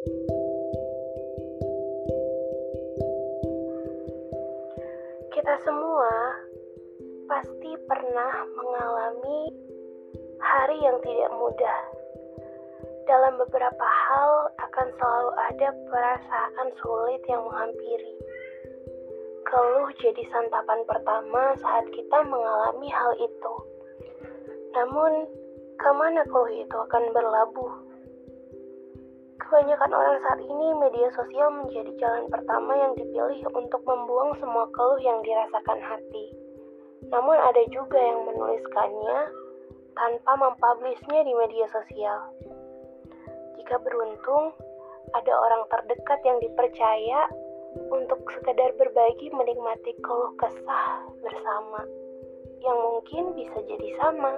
Kita semua pasti pernah mengalami hari yang tidak mudah. Dalam beberapa hal akan selalu ada perasaan sulit yang menghampiri. Keluh jadi santapan pertama saat kita mengalami hal itu. Namun, ke mana keluh itu akan berlabuh? Kebanyakan orang saat ini media sosial menjadi jalan pertama yang dipilih untuk membuang semua keluh yang dirasakan hati. Namun ada juga yang menuliskannya tanpa mempublishnya di media sosial. Jika beruntung, ada orang terdekat yang dipercaya untuk sekedar berbagi menikmati keluh kesah bersama, yang mungkin bisa jadi sama.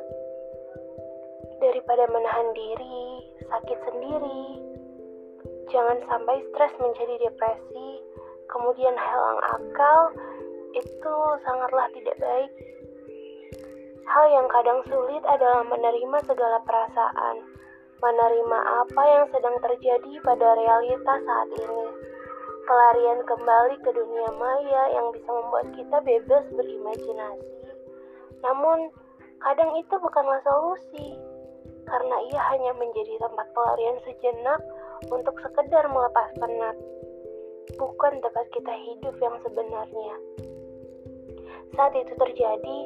Daripada menahan diri, sakit sendiri, Jangan sampai stres menjadi depresi, kemudian hilang akal, itu sangatlah tidak baik. Hal yang kadang sulit adalah menerima segala perasaan, menerima apa yang sedang terjadi pada realitas saat ini. Pelarian kembali ke dunia maya yang bisa membuat kita bebas berimajinasi. Namun, kadang itu bukanlah solusi, karena ia hanya menjadi tempat pelarian sejenak untuk sekedar melepas penat, bukan tempat kita hidup yang sebenarnya. Saat itu terjadi,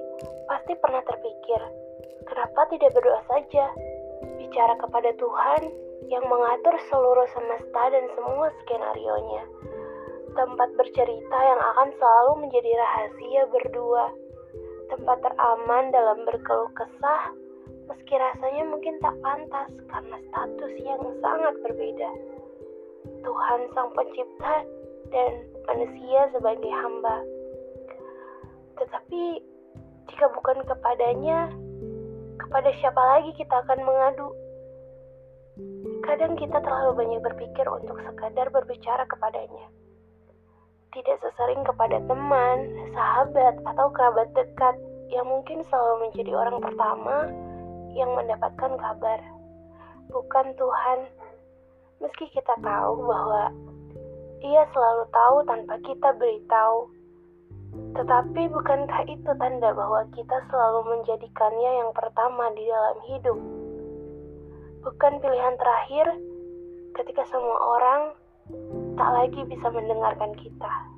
pasti pernah terpikir, kenapa tidak berdoa saja? Bicara kepada Tuhan yang mengatur seluruh semesta dan semua skenario-nya. Tempat bercerita yang akan selalu menjadi rahasia berdua. Tempat teraman dalam berkeluh kesah meski rasanya mungkin tak pantas karena status yang sangat berbeda. Tuhan Sang Pencipta dan manusia sebagai hamba. Tetapi jika bukan kepadanya, kepada siapa lagi kita akan mengadu? Kadang kita terlalu banyak berpikir untuk sekadar berbicara kepadanya. Tidak sesering kepada teman, sahabat, atau kerabat dekat yang mungkin selalu menjadi orang pertama yang mendapatkan kabar, bukan Tuhan. Meski kita tahu bahwa Ia selalu tahu tanpa kita beritahu, tetapi bukankah itu tanda bahwa kita selalu menjadikannya yang pertama di dalam hidup? Bukan pilihan terakhir ketika semua orang tak lagi bisa mendengarkan kita.